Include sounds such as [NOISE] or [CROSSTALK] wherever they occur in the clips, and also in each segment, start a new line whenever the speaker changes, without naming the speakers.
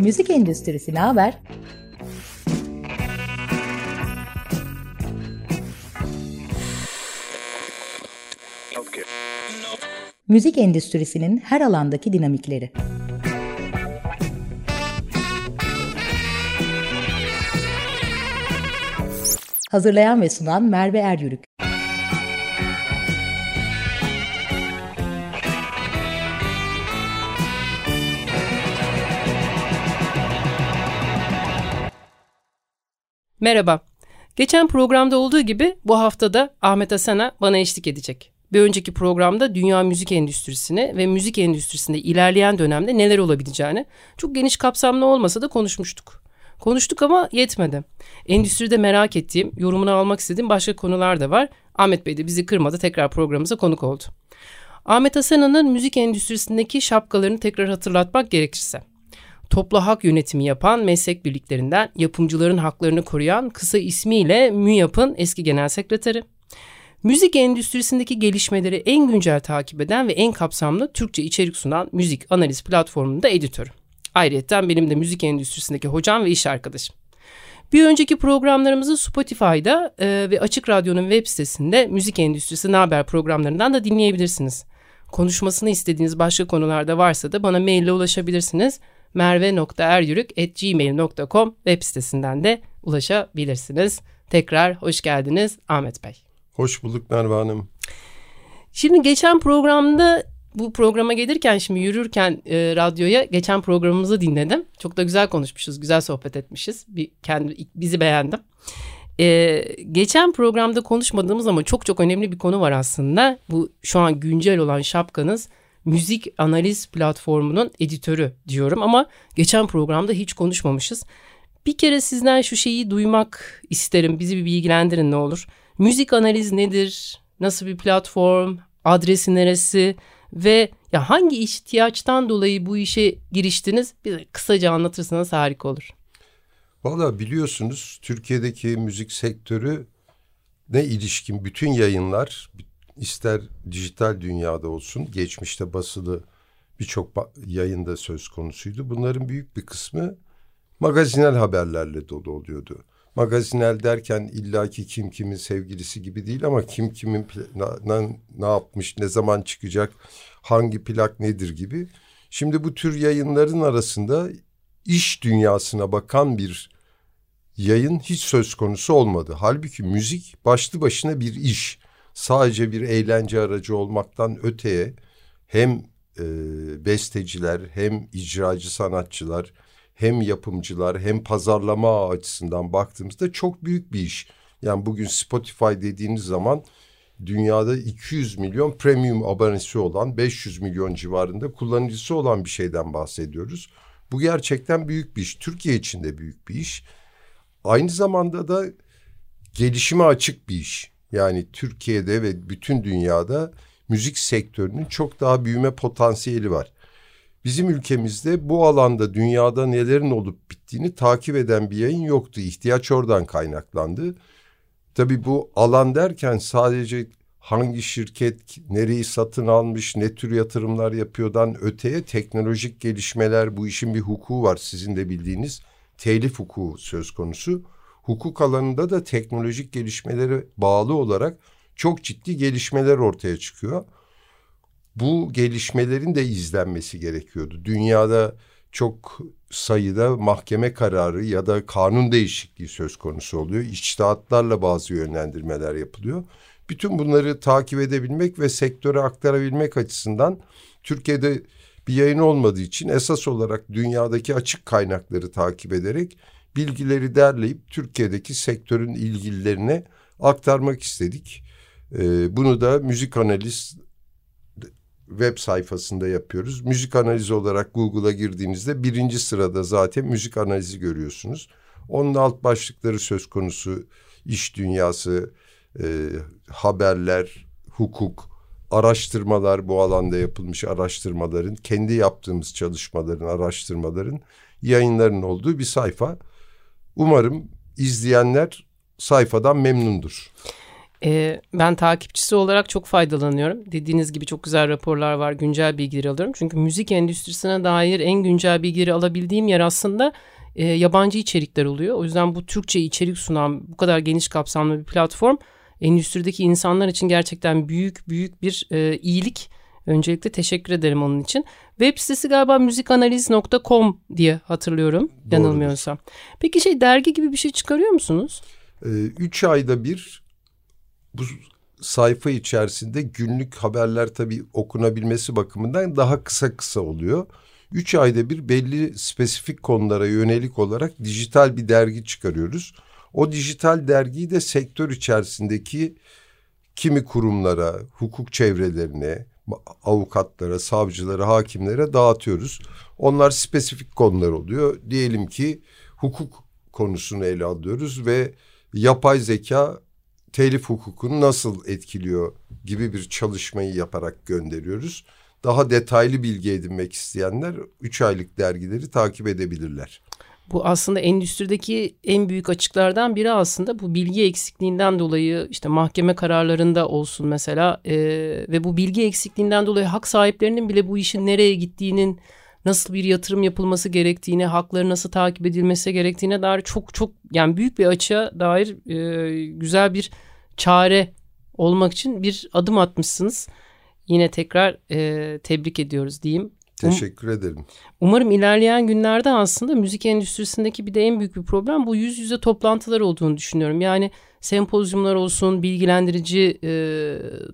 Müzik endüstrisi ne haber? Müzik endüstrisinin her alandaki dinamikleri. Hazırlayan ve sunan Merve Eryürük.
Merhaba. Geçen programda olduğu gibi bu haftada Ahmet Asena bana eşlik edecek. Bir önceki programda dünya müzik endüstrisini ve müzik endüstrisinde ilerleyen dönemde neler olabileceğini çok geniş kapsamlı olmasa da konuşmuştuk. Konuştuk ama yetmedi. Endüstride merak ettiğim, yorumunu almak istediğim başka konular da var. Ahmet Bey de bizi kırmadı tekrar programımıza konuk oldu. Ahmet Asena'nın müzik endüstrisindeki şapkalarını tekrar hatırlatmak gerekirse toplu hak yönetimi yapan meslek birliklerinden yapımcıların haklarını koruyan kısa ismiyle MÜYAP'ın eski genel sekreteri. Müzik endüstrisindeki gelişmeleri en güncel takip eden ve en kapsamlı Türkçe içerik sunan müzik analiz platformunun da editörü. Ayrıca benim de müzik endüstrisindeki hocam ve iş arkadaşım. Bir önceki programlarımızı Spotify'da e, ve Açık Radyo'nun web sitesinde müzik endüstrisi ne haber programlarından da dinleyebilirsiniz. Konuşmasını istediğiniz başka konularda varsa da bana maille ulaşabilirsiniz merve.eryürük.gmail.com web sitesinden de ulaşabilirsiniz. Tekrar hoş geldiniz Ahmet Bey.
Hoş bulduk Merve Hanım.
Şimdi geçen programda bu programa gelirken şimdi yürürken e, radyoya geçen programımızı dinledim. Çok da güzel konuşmuşuz, güzel sohbet etmişiz. Bir kendi bizi beğendim. Ee, geçen programda konuşmadığımız ama çok çok önemli bir konu var aslında. Bu şu an güncel olan şapkanız müzik analiz platformunun editörü diyorum ama geçen programda hiç konuşmamışız. Bir kere sizden şu şeyi duymak isterim. Bizi bir bilgilendirin ne olur. Müzik analiz nedir? Nasıl bir platform? Adresi neresi? Ve ya hangi ihtiyaçtan dolayı bu işe giriştiniz? Bize kısaca anlatırsanız harika olur.
Valla biliyorsunuz Türkiye'deki müzik sektörü ne ilişkin bütün yayınlar, ister dijital dünyada olsun, geçmişte basılı birçok yayında söz konusuydu. Bunların büyük bir kısmı magazinel haberlerle dolu oluyordu. Magazinel derken illaki kim kimin sevgilisi gibi değil ama kim kimin ne, ne yapmış, ne zaman çıkacak, hangi plak nedir gibi. Şimdi bu tür yayınların arasında iş dünyasına bakan bir yayın hiç söz konusu olmadı. Halbuki müzik başlı başına bir iş sadece bir eğlence aracı olmaktan öteye hem e, besteciler hem icracı sanatçılar hem yapımcılar hem pazarlama açısından baktığımızda çok büyük bir iş. Yani bugün Spotify dediğiniz zaman dünyada 200 milyon premium abonesi olan 500 milyon civarında kullanıcısı olan bir şeyden bahsediyoruz. Bu gerçekten büyük bir iş. Türkiye için de büyük bir iş. Aynı zamanda da gelişime açık bir iş. Yani Türkiye'de ve bütün dünyada müzik sektörünün çok daha büyüme potansiyeli var. Bizim ülkemizde bu alanda dünyada nelerin olup bittiğini takip eden bir yayın yoktu. İhtiyaç oradan kaynaklandı. Tabii bu alan derken sadece hangi şirket nereyi satın almış, ne tür yatırımlar yapıyordan öteye teknolojik gelişmeler, bu işin bir hukuku var sizin de bildiğiniz telif hukuku söz konusu hukuk alanında da teknolojik gelişmelere bağlı olarak çok ciddi gelişmeler ortaya çıkıyor. Bu gelişmelerin de izlenmesi gerekiyordu. Dünyada çok sayıda mahkeme kararı ya da kanun değişikliği söz konusu oluyor. İçtihatlarla bazı yönlendirmeler yapılıyor. Bütün bunları takip edebilmek ve sektöre aktarabilmek açısından Türkiye'de bir yayın olmadığı için esas olarak dünyadaki açık kaynakları takip ederek bilgileri derleyip Türkiye'deki sektörün ilgililerine aktarmak istedik. Ee, bunu da müzik analiz web sayfasında yapıyoruz. Müzik analizi olarak Google'a girdiğinizde birinci sırada zaten müzik analizi görüyorsunuz. Onun alt başlıkları söz konusu iş dünyası, e, haberler, hukuk, araştırmalar bu alanda yapılmış araştırmaların, kendi yaptığımız çalışmaların, araştırmaların yayınların olduğu bir sayfa. Umarım izleyenler sayfadan memnundur.
Ee, ben takipçisi olarak çok faydalanıyorum. Dediğiniz gibi çok güzel raporlar var, güncel bilgileri alıyorum. Çünkü müzik endüstrisine dair en güncel bilgileri alabildiğim yer aslında e, yabancı içerikler oluyor. O yüzden bu Türkçe içerik sunan bu kadar geniş kapsamlı bir platform endüstrideki insanlar için gerçekten büyük büyük bir e, iyilik. Öncelikle teşekkür ederim onun için. Web sitesi galiba müzikanaliz.com diye hatırlıyorum Doğrudur. yanılmıyorsam. Peki şey dergi gibi bir şey çıkarıyor musunuz?
Ee, üç ayda bir bu sayfa içerisinde günlük haberler tabii okunabilmesi bakımından daha kısa kısa oluyor. Üç ayda bir belli spesifik konulara yönelik olarak dijital bir dergi çıkarıyoruz. O dijital dergiyi de sektör içerisindeki kimi kurumlara, hukuk çevrelerine, avukatlara, savcılara, hakimlere dağıtıyoruz. Onlar spesifik konular oluyor. Diyelim ki hukuk konusunu ele alıyoruz ve yapay zeka telif hukukunu nasıl etkiliyor gibi bir çalışmayı yaparak gönderiyoruz. Daha detaylı bilgi edinmek isteyenler üç aylık dergileri takip edebilirler.
Bu aslında endüstrideki en büyük açıklardan biri aslında bu bilgi eksikliğinden dolayı işte mahkeme kararlarında olsun mesela e, ve bu bilgi eksikliğinden dolayı hak sahiplerinin bile bu işin nereye gittiğinin nasıl bir yatırım yapılması gerektiğine, hakları nasıl takip edilmesi gerektiğine dair çok çok yani büyük bir açığa dair e, güzel bir çare olmak için bir adım atmışsınız. Yine tekrar e, tebrik ediyoruz diyeyim.
Teşekkür um, ederim.
Umarım ilerleyen günlerde aslında müzik endüstrisindeki bir de en büyük bir problem bu yüz yüze toplantılar olduğunu düşünüyorum. Yani sempozyumlar olsun, bilgilendirici e,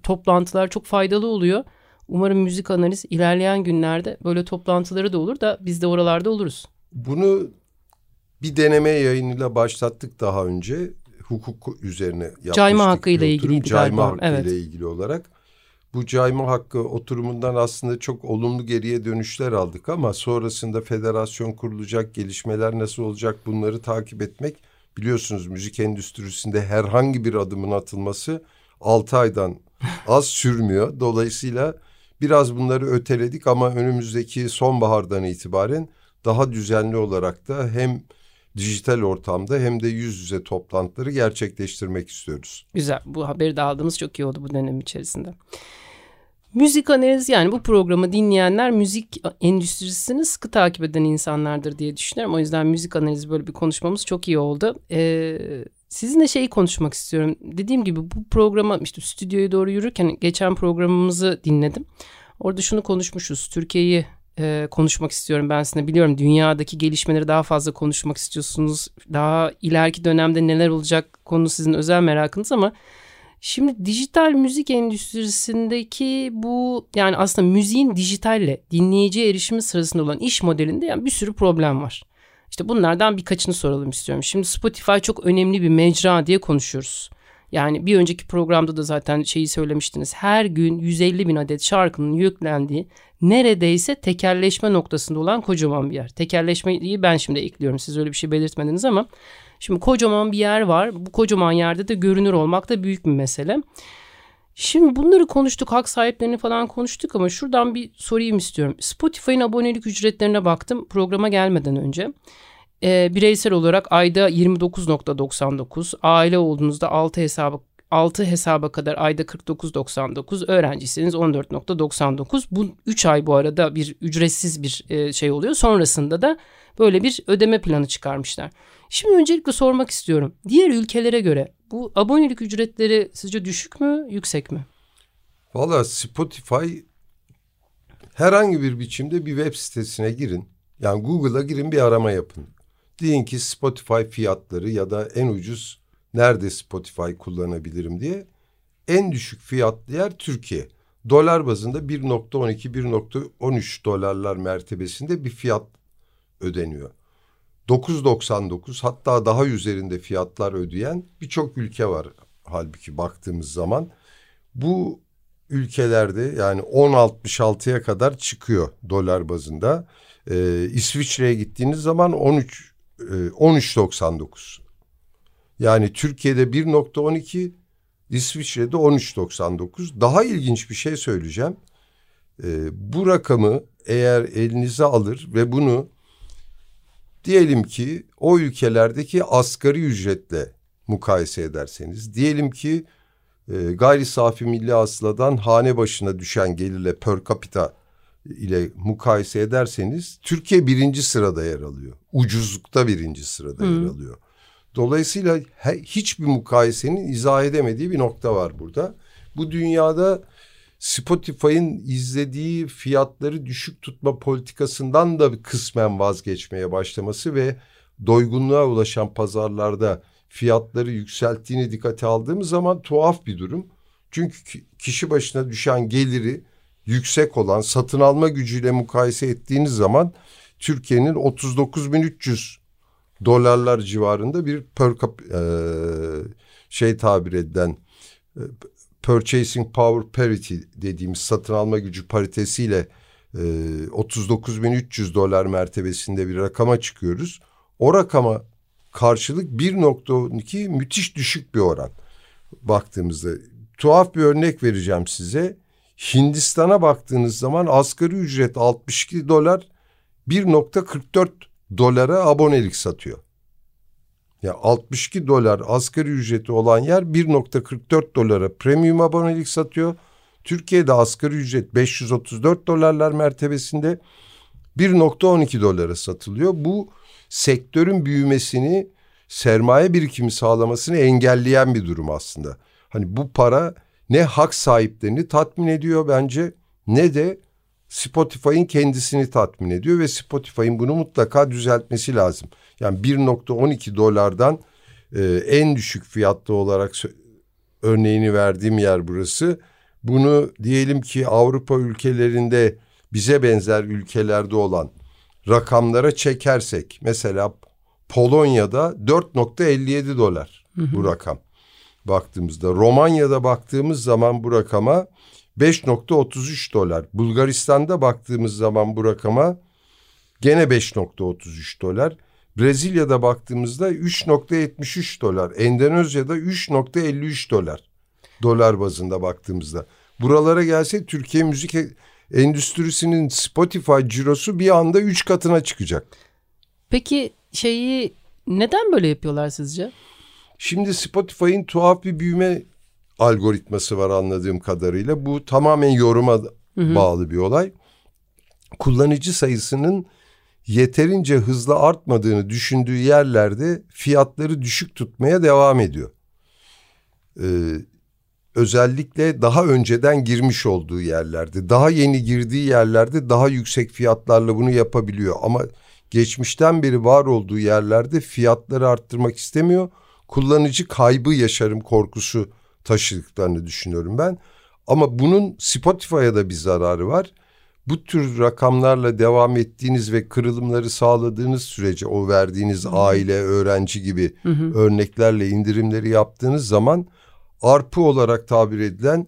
toplantılar çok faydalı oluyor. Umarım müzik analiz ilerleyen günlerde böyle toplantıları da olur da biz de oralarda oluruz.
Bunu bir deneme yayınıyla başlattık daha önce. Hukuk üzerine yapmıştık.
Cayma hakkı ile ilgili.
Cayma hakkı evet. ile ilgili olarak. Bu cayma hakkı oturumundan aslında çok olumlu geriye dönüşler aldık ama sonrasında federasyon kurulacak, gelişmeler nasıl olacak bunları takip etmek biliyorsunuz müzik endüstrisinde herhangi bir adımın atılması altı aydan [LAUGHS] az sürmüyor. Dolayısıyla Biraz bunları öteledik ama önümüzdeki sonbahardan itibaren daha düzenli olarak da hem dijital ortamda hem de yüz yüze toplantıları gerçekleştirmek istiyoruz.
Güzel. Bu haberi de aldığımız çok iyi oldu bu dönem içerisinde. Müzik analiz yani bu programı dinleyenler müzik endüstrisini sıkı takip eden insanlardır diye düşünüyorum. O yüzden müzik analizi böyle bir konuşmamız çok iyi oldu. Ee, sizinle şeyi konuşmak istiyorum. Dediğim gibi bu programa işte stüdyoya doğru yürürken geçen programımızı dinledim. Orada şunu konuşmuşuz. Türkiye'yi e, konuşmak istiyorum ben sizinle. Biliyorum dünyadaki gelişmeleri daha fazla konuşmak istiyorsunuz. Daha ileriki dönemde neler olacak konu sizin özel merakınız ama şimdi dijital müzik endüstrisindeki bu yani aslında müziğin dijitalle dinleyiciye erişimi sırasında olan iş modelinde yani bir sürü problem var. İşte bunlardan birkaçını soralım istiyorum. Şimdi Spotify çok önemli bir mecra diye konuşuyoruz. Yani bir önceki programda da zaten şeyi söylemiştiniz. Her gün 150 bin adet şarkının yüklendiği neredeyse tekerleşme noktasında olan kocaman bir yer. Tekerleşmeyi ben şimdi ekliyorum. Siz öyle bir şey belirtmediniz ama şimdi kocaman bir yer var. Bu kocaman yerde de görünür olmak da büyük bir mesele. Şimdi bunları konuştuk, hak sahiplerini falan konuştuk ama şuradan bir sorayım istiyorum. Spotify'ın abonelik ücretlerine baktım programa gelmeden önce. E, bireysel olarak ayda 29.99, aile olduğunuzda 6 hesabı 6 hesaba kadar ayda 49.99, öğrenciyseniz 14.99. Bu 3 ay bu arada bir ücretsiz bir e, şey oluyor. Sonrasında da böyle bir ödeme planı çıkarmışlar. Şimdi öncelikle sormak istiyorum. Diğer ülkelere göre bu abonelik ücretleri sizce düşük mü, yüksek mi?
Valla Spotify herhangi bir biçimde bir web sitesine girin. Yani Google'a girin bir arama yapın. Deyin ki Spotify fiyatları ya da en ucuz nerede Spotify kullanabilirim diye. En düşük fiyatlı yer Türkiye. Dolar bazında 1.12-1.13 dolarlar mertebesinde bir fiyat ödeniyor. 9.99 hatta daha üzerinde fiyatlar ödeyen birçok ülke var halbuki baktığımız zaman. Bu ülkelerde yani 10.66'ya kadar çıkıyor dolar bazında. Ee, İsviçre'ye gittiğiniz zaman 13 13.99. Ee, yani Türkiye'de 1.12, İsviçre'de 13.99. Daha ilginç bir şey söyleyeceğim. Ee, bu rakamı eğer elinize alır ve bunu diyelim ki o ülkelerdeki asgari ücretle mukayese ederseniz, diyelim ki e, gayri safi milli hasıladan hane başına düşen gelirle per capita ile mukayese ederseniz Türkiye birinci sırada yer alıyor. Ucuzlukta birinci sırada hmm. yer alıyor. Dolayısıyla he, hiçbir mukayesenin izah edemediği bir nokta var burada. Bu dünyada Spotify'ın izlediği fiyatları düşük tutma politikasından da kısmen vazgeçmeye başlaması ve doygunluğa ulaşan pazarlarda fiyatları yükselttiğini dikkate aldığımız zaman tuhaf bir durum. Çünkü kişi başına düşen geliri yüksek olan satın alma gücüyle mukayese ettiğiniz zaman Türkiye'nin 39.300 dolarlar civarında bir per e, şey tabir edilen purchasing power parity dediğimiz satın alma gücü paritesiyle e, 39.300 dolar mertebesinde bir rakama çıkıyoruz. O rakama karşılık 1.12 müthiş düşük bir oran baktığımızda. Tuhaf bir örnek vereceğim size. Hindistan'a baktığınız zaman asgari ücret 62 dolar 1.44 dolara abonelik satıyor. Ya yani 62 dolar asgari ücreti olan yer 1.44 dolara premium abonelik satıyor. Türkiye'de asgari ücret 534 dolarlar mertebesinde 1.12 dolara satılıyor. Bu sektörün büyümesini, sermaye birikimi sağlamasını engelleyen bir durum aslında. Hani bu para ne hak sahiplerini tatmin ediyor bence ne de Spotify'ın kendisini tatmin ediyor ve Spotify'ın bunu mutlaka düzeltmesi lazım. Yani 1.12 dolardan e, en düşük fiyatlı olarak örneğini verdiğim yer burası. Bunu diyelim ki Avrupa ülkelerinde bize benzer ülkelerde olan rakamlara çekersek mesela Polonya'da 4.57 dolar hı hı. bu rakam baktığımızda. Romanya'da baktığımız zaman bu rakama 5.33 dolar. Bulgaristan'da baktığımız zaman bu rakama gene 5.33 dolar. Brezilya'da baktığımızda 3.73 dolar. Endonezya'da 3.53 dolar. Dolar bazında baktığımızda. Buralara gelse Türkiye müzik e- endüstrisinin Spotify cirosu bir anda üç katına çıkacak.
Peki şeyi neden böyle yapıyorlar sizce?
Şimdi Spotify'ın tuhaf bir büyüme algoritması var anladığım kadarıyla. Bu tamamen yoruma hı hı. bağlı bir olay. Kullanıcı sayısının yeterince hızlı artmadığını düşündüğü yerlerde fiyatları düşük tutmaya devam ediyor. Ee, özellikle daha önceden girmiş olduğu yerlerde, daha yeni girdiği yerlerde daha yüksek fiyatlarla bunu yapabiliyor. Ama geçmişten beri var olduğu yerlerde fiyatları arttırmak istemiyor. Kullanıcı kaybı yaşarım korkusu taşıdıklarını düşünüyorum ben. Ama bunun Spotify'a da bir zararı var. Bu tür rakamlarla devam ettiğiniz ve kırılımları sağladığınız sürece o verdiğiniz aile, öğrenci gibi hı hı. örneklerle indirimleri yaptığınız zaman arpı olarak tabir edilen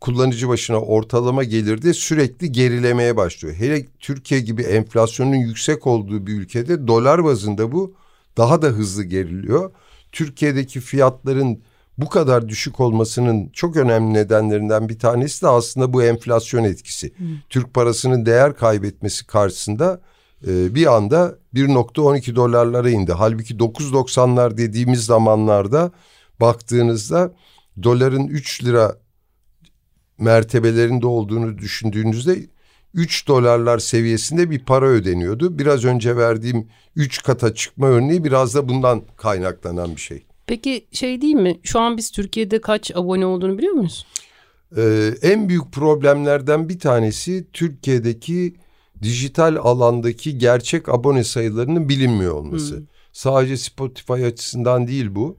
kullanıcı başına ortalama gelirde sürekli gerilemeye başlıyor. Hele Türkiye gibi enflasyonun yüksek olduğu bir ülkede dolar bazında bu daha da hızlı geriliyor. Türkiye'deki fiyatların bu kadar düşük olmasının çok önemli nedenlerinden bir tanesi de aslında bu enflasyon etkisi. Hı. Türk parasının değer kaybetmesi karşısında e, bir anda 1.12 dolarlara indi. Halbuki 9.90'lar dediğimiz zamanlarda baktığınızda doların 3 lira mertebelerinde olduğunu düşündüğünüzde 3 dolarlar seviyesinde bir para ödeniyordu. Biraz önce verdiğim 3 kata çıkma örneği biraz da bundan kaynaklanan bir şey.
Peki şey değil mi? Şu an biz Türkiye'de kaç abone olduğunu biliyor muyuz?
Ee, en büyük problemlerden bir tanesi Türkiye'deki dijital alandaki gerçek abone sayılarının bilinmiyor olması. Hmm. Sadece Spotify açısından değil bu.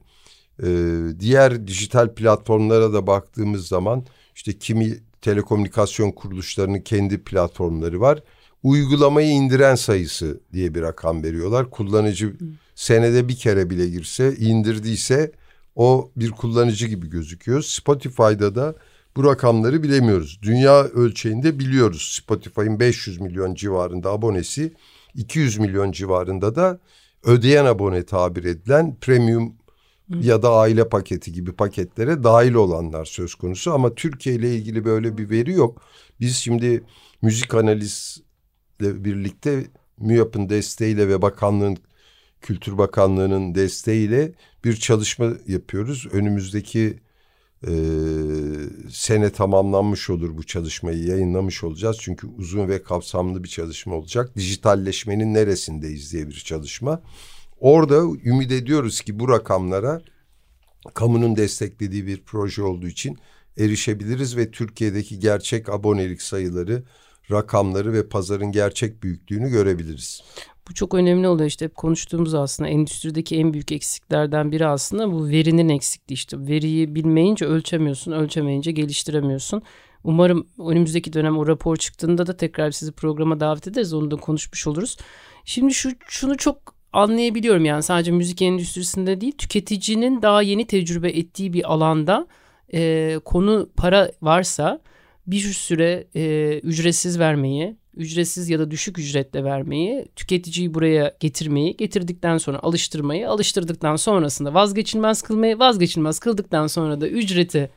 Ee, diğer dijital platformlara da baktığımız zaman işte kimi telekomünikasyon kuruluşlarının kendi platformları var. Uygulamayı indiren sayısı diye bir rakam veriyorlar. Kullanıcı hmm senede bir kere bile girse indirdiyse o bir kullanıcı gibi gözüküyor. Spotify'da da bu rakamları bilemiyoruz. Dünya ölçeğinde biliyoruz. Spotify'ın 500 milyon civarında abonesi, 200 milyon civarında da ödeyen abone tabir edilen premium ya da aile paketi gibi paketlere dahil olanlar söz konusu. Ama Türkiye ile ilgili böyle bir veri yok. Biz şimdi müzik analizle birlikte MÜYAP'ın desteğiyle ve bakanlığın Kültür Bakanlığı'nın desteğiyle bir çalışma yapıyoruz. Önümüzdeki e, sene tamamlanmış olur bu çalışmayı yayınlamış olacağız. Çünkü uzun ve kapsamlı bir çalışma olacak. Dijitalleşmenin neresindeyiz diye bir çalışma. Orada ümit ediyoruz ki bu rakamlara kamunun desteklediği bir proje olduğu için erişebiliriz ve Türkiye'deki gerçek abonelik sayıları, rakamları ve pazarın gerçek büyüklüğünü görebiliriz.
Bu çok önemli oluyor işte hep konuştuğumuz aslında endüstrideki en büyük eksiklerden biri aslında bu verinin eksikliği işte veriyi bilmeyince ölçemiyorsun ölçemeyince geliştiremiyorsun. Umarım önümüzdeki dönem o rapor çıktığında da tekrar sizi programa davet ederiz onu da konuşmuş oluruz. Şimdi şu şunu çok anlayabiliyorum yani sadece müzik endüstrisinde değil tüketicinin daha yeni tecrübe ettiği bir alanda e, konu para varsa bir süre e, ücretsiz vermeyi ücretsiz ya da düşük ücretle vermeyi, tüketiciyi buraya getirmeyi, getirdikten sonra alıştırmayı, alıştırdıktan sonrasında vazgeçilmez kılmayı, vazgeçilmez kıldıktan sonra da ücreti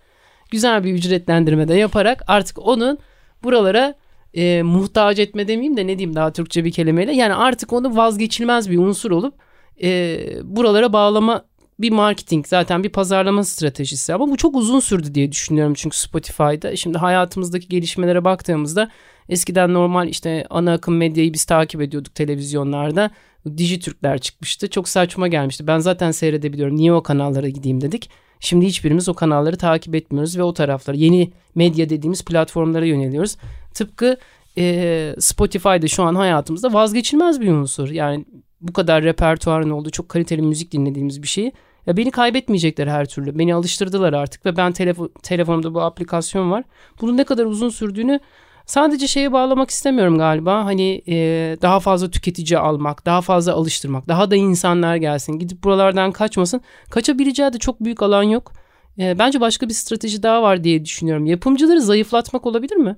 güzel bir ücretlendirme de yaparak artık onun buralara e, muhtaç etme demeyeyim de ne diyeyim daha Türkçe bir kelimeyle yani artık onu vazgeçilmez bir unsur olup e, buralara bağlama bir marketing zaten bir pazarlama stratejisi. Ama bu çok uzun sürdü diye düşünüyorum çünkü Spotify'da. Şimdi hayatımızdaki gelişmelere baktığımızda eskiden normal işte ana akım medyayı biz takip ediyorduk televizyonlarda. Dijitürkler çıkmıştı. Çok saçma gelmişti. Ben zaten seyredebiliyorum. Niye o kanallara gideyim dedik. Şimdi hiçbirimiz o kanalları takip etmiyoruz ve o taraflara yeni medya dediğimiz platformlara yöneliyoruz. Tıpkı e, Spotify'da şu an hayatımızda vazgeçilmez bir unsur. Yani bu kadar repertuarın olduğu çok kaliteli müzik dinlediğimiz bir şeyi ya beni kaybetmeyecekler her türlü. Beni alıştırdılar artık ve ben telefo telefonumda bu aplikasyon var. Bunun ne kadar uzun sürdüğünü sadece şeye bağlamak istemiyorum galiba. Hani e, daha fazla tüketici almak, daha fazla alıştırmak, daha da insanlar gelsin. Gidip buralardan kaçmasın. Kaçabileceği de çok büyük alan yok. E, bence başka bir strateji daha var diye düşünüyorum. Yapımcıları zayıflatmak olabilir mi?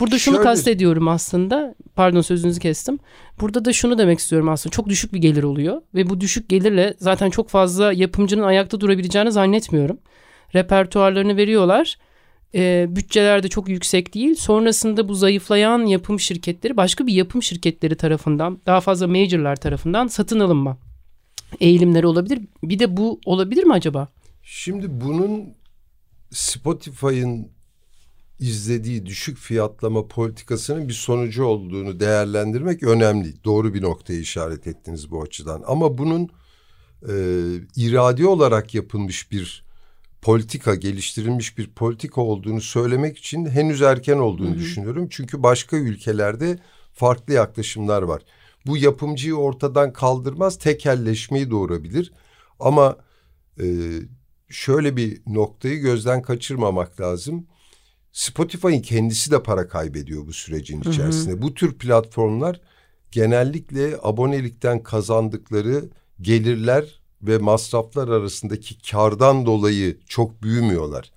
Burada şunu Şöyle... kastediyorum aslında. Pardon sözünüzü kestim. Burada da şunu demek istiyorum aslında. Çok düşük bir gelir oluyor ve bu düşük gelirle zaten çok fazla yapımcının ayakta durabileceğini zannetmiyorum. Repertuarlarını veriyorlar. E, bütçeler de çok yüksek değil. Sonrasında bu zayıflayan yapım şirketleri başka bir yapım şirketleri tarafından daha fazla majorlar tarafından satın alınma eğilimleri olabilir. Bir de bu olabilir mi acaba?
Şimdi bunun Spotify'ın izlediği düşük fiyatlama politikasının bir sonucu olduğunu değerlendirmek önemli. Doğru bir noktaya işaret ettiniz bu açıdan. Ama bunun e, iradi olarak yapılmış bir politika, geliştirilmiş bir politika olduğunu söylemek için henüz erken olduğunu hı hı. düşünüyorum. Çünkü başka ülkelerde farklı yaklaşımlar var. Bu yapımcıyı ortadan kaldırmaz, tekelleşmeyi doğurabilir. Ama e, şöyle bir noktayı gözden kaçırmamak lazım. Spotify'ın kendisi de para kaybediyor bu sürecin içerisinde. Hı hı. Bu tür platformlar genellikle abonelikten kazandıkları gelirler ve masraflar arasındaki kardan dolayı çok büyümüyorlar.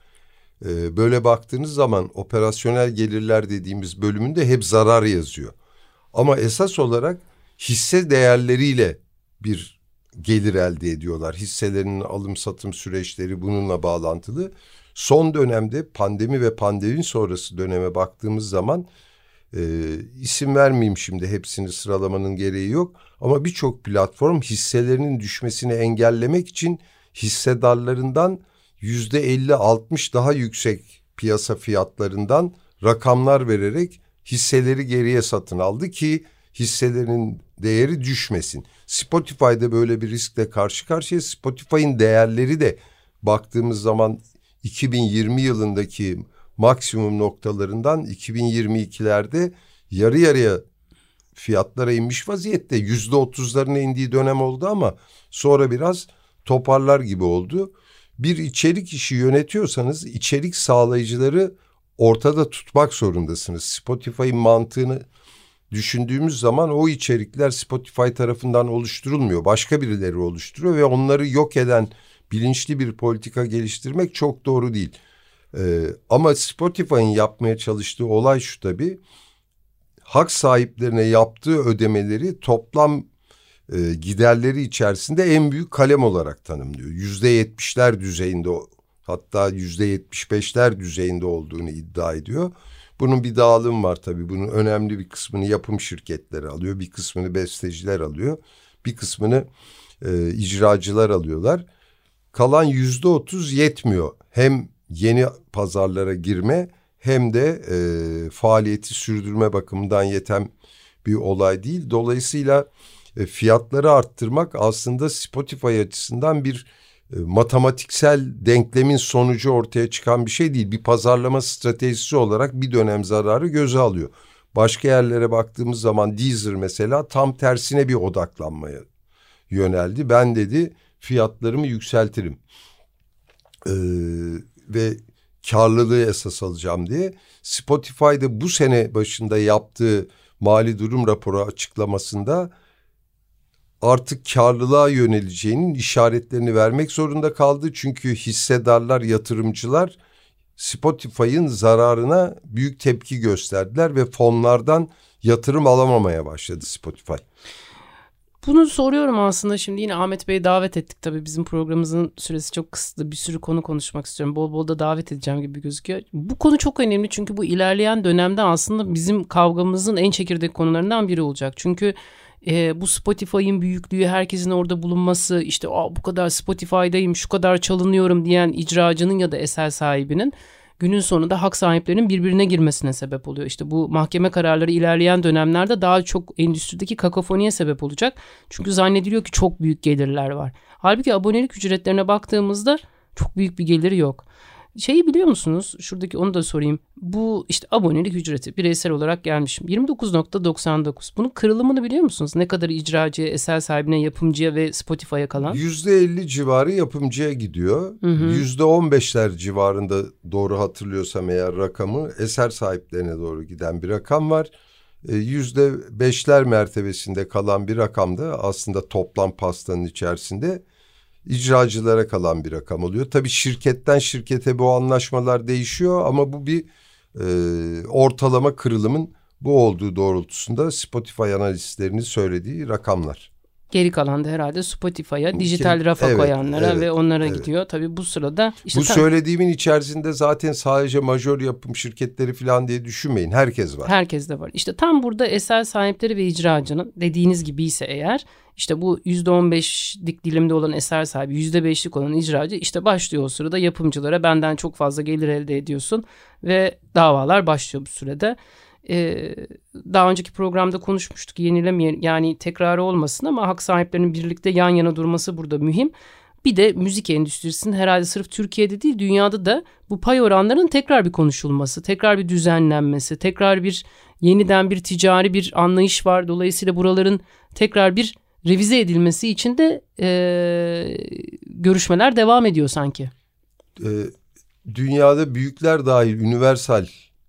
Ee, böyle baktığınız zaman operasyonel gelirler dediğimiz bölümünde hep zarar yazıyor. Ama esas olarak hisse değerleriyle bir gelir elde ediyorlar. Hisselerinin alım satım süreçleri bununla bağlantılı. Son dönemde pandemi ve pandemi sonrası döneme baktığımız zaman e, isim vermeyeyim şimdi hepsini sıralamanın gereği yok. Ama birçok platform hisselerinin düşmesini engellemek için hissedarlarından yüzde elli altmış daha yüksek piyasa fiyatlarından rakamlar vererek hisseleri geriye satın aldı ki hisselerin değeri düşmesin. Spotify'da böyle bir riskle karşı karşıya Spotify'ın değerleri de baktığımız zaman 2020 yılındaki maksimum noktalarından 2022'lerde yarı yarıya fiyatlara inmiş vaziyette. Yüzde otuzlarına indiği dönem oldu ama sonra biraz toparlar gibi oldu. Bir içerik işi yönetiyorsanız içerik sağlayıcıları ortada tutmak zorundasınız. Spotify'ın mantığını düşündüğümüz zaman o içerikler Spotify tarafından oluşturulmuyor. Başka birileri oluşturuyor ve onları yok eden bilinçli bir politika geliştirmek çok doğru değil. Ee, ama Spotify'ın yapmaya çalıştığı olay şu tabii. Hak sahiplerine yaptığı ödemeleri toplam e, giderleri içerisinde en büyük kalem olarak tanımlıyor. Yüzde yetmişler düzeyinde hatta yüzde yetmiş beşler düzeyinde olduğunu iddia ediyor. Bunun bir dağılım var tabii. Bunun önemli bir kısmını yapım şirketleri alıyor. Bir kısmını besteciler alıyor. Bir kısmını e, icracılar alıyorlar kalan yüzde otuz yetmiyor. Hem yeni pazarlara girme hem de e, faaliyeti sürdürme bakımından yeten bir olay değil. Dolayısıyla e, fiyatları arttırmak aslında Spotify açısından bir e, matematiksel denklemin sonucu ortaya çıkan bir şey değil. Bir pazarlama stratejisi olarak bir dönem zararı göze alıyor. Başka yerlere baktığımız zaman Deezer mesela tam tersine bir odaklanmaya yöneldi. Ben dedi fiyatlarımı yükseltirim. Ee, ve karlılığı esas alacağım diye. Spotify'da bu sene başında yaptığı mali durum raporu açıklamasında artık karlılığa yöneleceğinin işaretlerini vermek zorunda kaldı. Çünkü hissedarlar, yatırımcılar Spotify'ın zararına büyük tepki gösterdiler ve fonlardan yatırım alamamaya başladı Spotify.
Bunu soruyorum aslında şimdi yine Ahmet Bey'i davet ettik tabii bizim programımızın süresi çok kısıtlı bir sürü konu konuşmak istiyorum. Bol bol da davet edeceğim gibi gözüküyor. Bu konu çok önemli çünkü bu ilerleyen dönemde aslında bizim kavgamızın en çekirdek konularından biri olacak. Çünkü e, bu Spotify'ın büyüklüğü, herkesin orada bulunması, işte bu kadar Spotify'dayım, şu kadar çalınıyorum diyen icracının ya da eser sahibinin günün sonunda hak sahiplerinin birbirine girmesine sebep oluyor. İşte bu mahkeme kararları ilerleyen dönemlerde daha çok endüstrideki kakofoniye sebep olacak. Çünkü zannediliyor ki çok büyük gelirler var. Halbuki abonelik ücretlerine baktığımızda çok büyük bir geliri yok. Şeyi biliyor musunuz? Şuradaki onu da sorayım. Bu işte abonelik ücreti bireysel olarak gelmişim. 29.99. Bunun kırılımını biliyor musunuz? Ne kadar icracıya, eser sahibine, yapımcıya ve Spotify'a kalan?
%50 civarı yapımcıya gidiyor. Hı hı. %15'ler civarında doğru hatırlıyorsam eğer rakamı eser sahiplerine doğru giden bir rakam var. E, yüzde beşler mertebesinde kalan bir rakam da aslında toplam pastanın içerisinde icracılara kalan bir rakam oluyor. Tabii şirketten şirkete bu anlaşmalar değişiyor ama bu bir e, ortalama kırılımın bu olduğu doğrultusunda Spotify analistlerinin söylediği rakamlar.
Geri kalan da herhalde Spotify'a, dijital rafa evet, koyanlara evet, ve onlara evet. gidiyor. Tabii bu sırada...
Işte bu söylediğimin içerisinde zaten sadece majör yapım şirketleri falan diye düşünmeyin. Herkes var.
Herkes de var. İşte tam burada eser sahipleri ve icracının dediğiniz gibi ise eğer işte bu yüzde on beşlik dilimde olan eser sahibi yüzde beşlik olan icracı işte başlıyor o sırada yapımcılara benden çok fazla gelir elde ediyorsun ve davalar başlıyor bu sürede. Ee, daha önceki programda konuşmuştuk yenilemeyen yani tekrarı olmasın ama hak sahiplerinin birlikte yan yana durması burada mühim. Bir de müzik endüstrisinin herhalde sırf Türkiye'de değil dünyada da bu pay oranlarının tekrar bir konuşulması, tekrar bir düzenlenmesi, tekrar bir yeniden bir ticari bir anlayış var. Dolayısıyla buraların tekrar bir revize edilmesi için de e, görüşmeler devam ediyor sanki.
E, dünyada büyükler dahil universal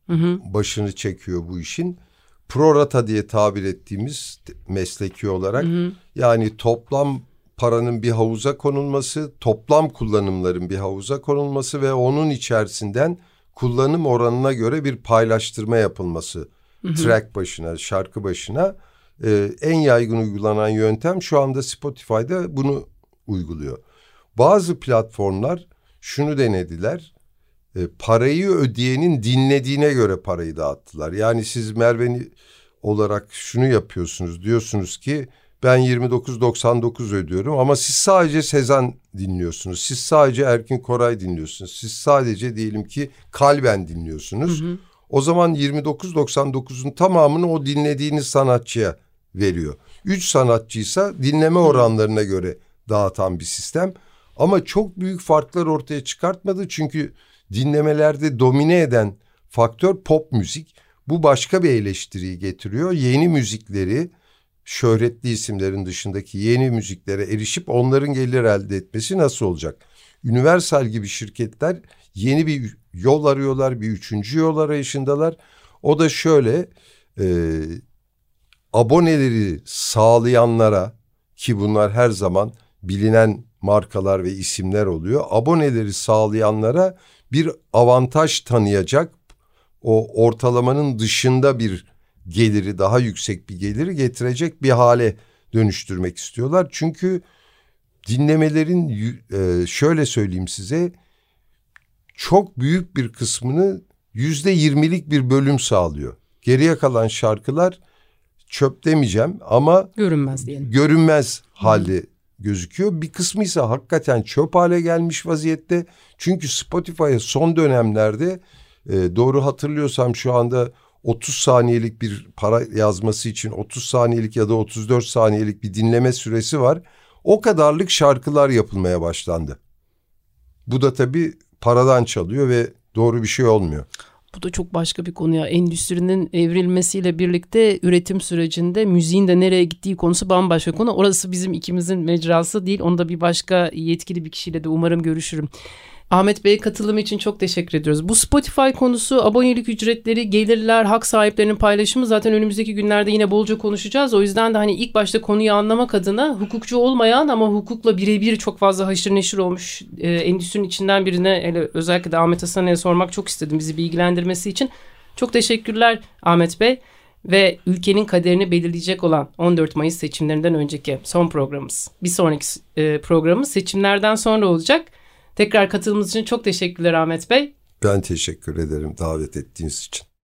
hı hı. başını çekiyor bu işin. Prorata diye tabir ettiğimiz mesleki olarak hı hı. yani toplam paranın bir havuza konulması, toplam kullanımların bir havuza konulması ve onun içerisinden kullanım oranına göre bir paylaştırma yapılması. Hı hı. Track başına, şarkı başına e, en yaygın uygulanan yöntem şu anda Spotify'da bunu uyguluyor. Bazı platformlar şunu denediler. E, parayı ödeyenin dinlediğine göre parayı dağıttılar. Yani siz Merve olarak şunu yapıyorsunuz. Diyorsunuz ki ben 29.99 ödüyorum ama siz sadece Sezen dinliyorsunuz. Siz sadece Erkin Koray dinliyorsunuz. Siz sadece diyelim ki Kalben dinliyorsunuz. Hı hı. O zaman 29.99'un tamamını o dinlediğiniz sanatçıya veriyor. Üç sanatçıysa dinleme oranlarına göre dağıtan bir sistem. Ama çok büyük farklar ortaya çıkartmadı çünkü dinlemelerde domine eden faktör pop müzik. Bu başka bir eleştiriyi getiriyor. Yeni müzikleri şöhretli isimlerin dışındaki yeni müziklere erişip onların gelir elde etmesi nasıl olacak? Universal gibi şirketler yeni bir yol arıyorlar, bir üçüncü yol arayışındalar. O da şöyle, e, aboneleri sağlayanlara ki bunlar her zaman bilinen markalar ve isimler oluyor. Aboneleri sağlayanlara bir avantaj tanıyacak o ortalamanın dışında bir geliri daha yüksek bir geliri getirecek bir hale dönüştürmek istiyorlar. Çünkü dinlemelerin e, şöyle söyleyeyim size çok büyük bir kısmını yüzde yirmilik bir bölüm sağlıyor. Geriye kalan şarkılar çöp demeyeceğim ama
görünmez diyelim.
Görünmez halde gözüküyor. Bir kısmı ise hakikaten çöp hale gelmiş vaziyette. Çünkü Spotify'a son dönemlerde e, doğru hatırlıyorsam şu anda 30 saniyelik bir para yazması için 30 saniyelik ya da 34 saniyelik bir dinleme süresi var. O kadarlık şarkılar yapılmaya başlandı. Bu da tabii paradan çalıyor ve doğru bir şey olmuyor.
Bu da çok başka bir konu ya. Endüstrinin evrilmesiyle birlikte üretim sürecinde müziğin de nereye gittiği konusu bambaşka konu. Orası bizim ikimizin mecrası değil. Onu da bir başka yetkili bir kişiyle de umarım görüşürüm. Ahmet Bey'e katılımı için çok teşekkür ediyoruz. Bu Spotify konusu, abonelik ücretleri, gelirler, hak sahiplerinin paylaşımı zaten önümüzdeki günlerde yine bolca konuşacağız. O yüzden de hani ilk başta konuyu anlamak adına hukukçu olmayan ama hukukla birebir çok fazla haşır neşir olmuş e, endüstrinin içinden birine hele özellikle de Ahmet Hasan'a sormak çok istedim bizi bilgilendirmesi için. Çok teşekkürler Ahmet Bey ve ülkenin kaderini belirleyecek olan 14 Mayıs seçimlerinden önceki son programımız. Bir sonraki e, programımız seçimlerden sonra olacak. Tekrar katılımınız için çok teşekkürler Ahmet Bey.
Ben teşekkür ederim davet ettiğiniz için.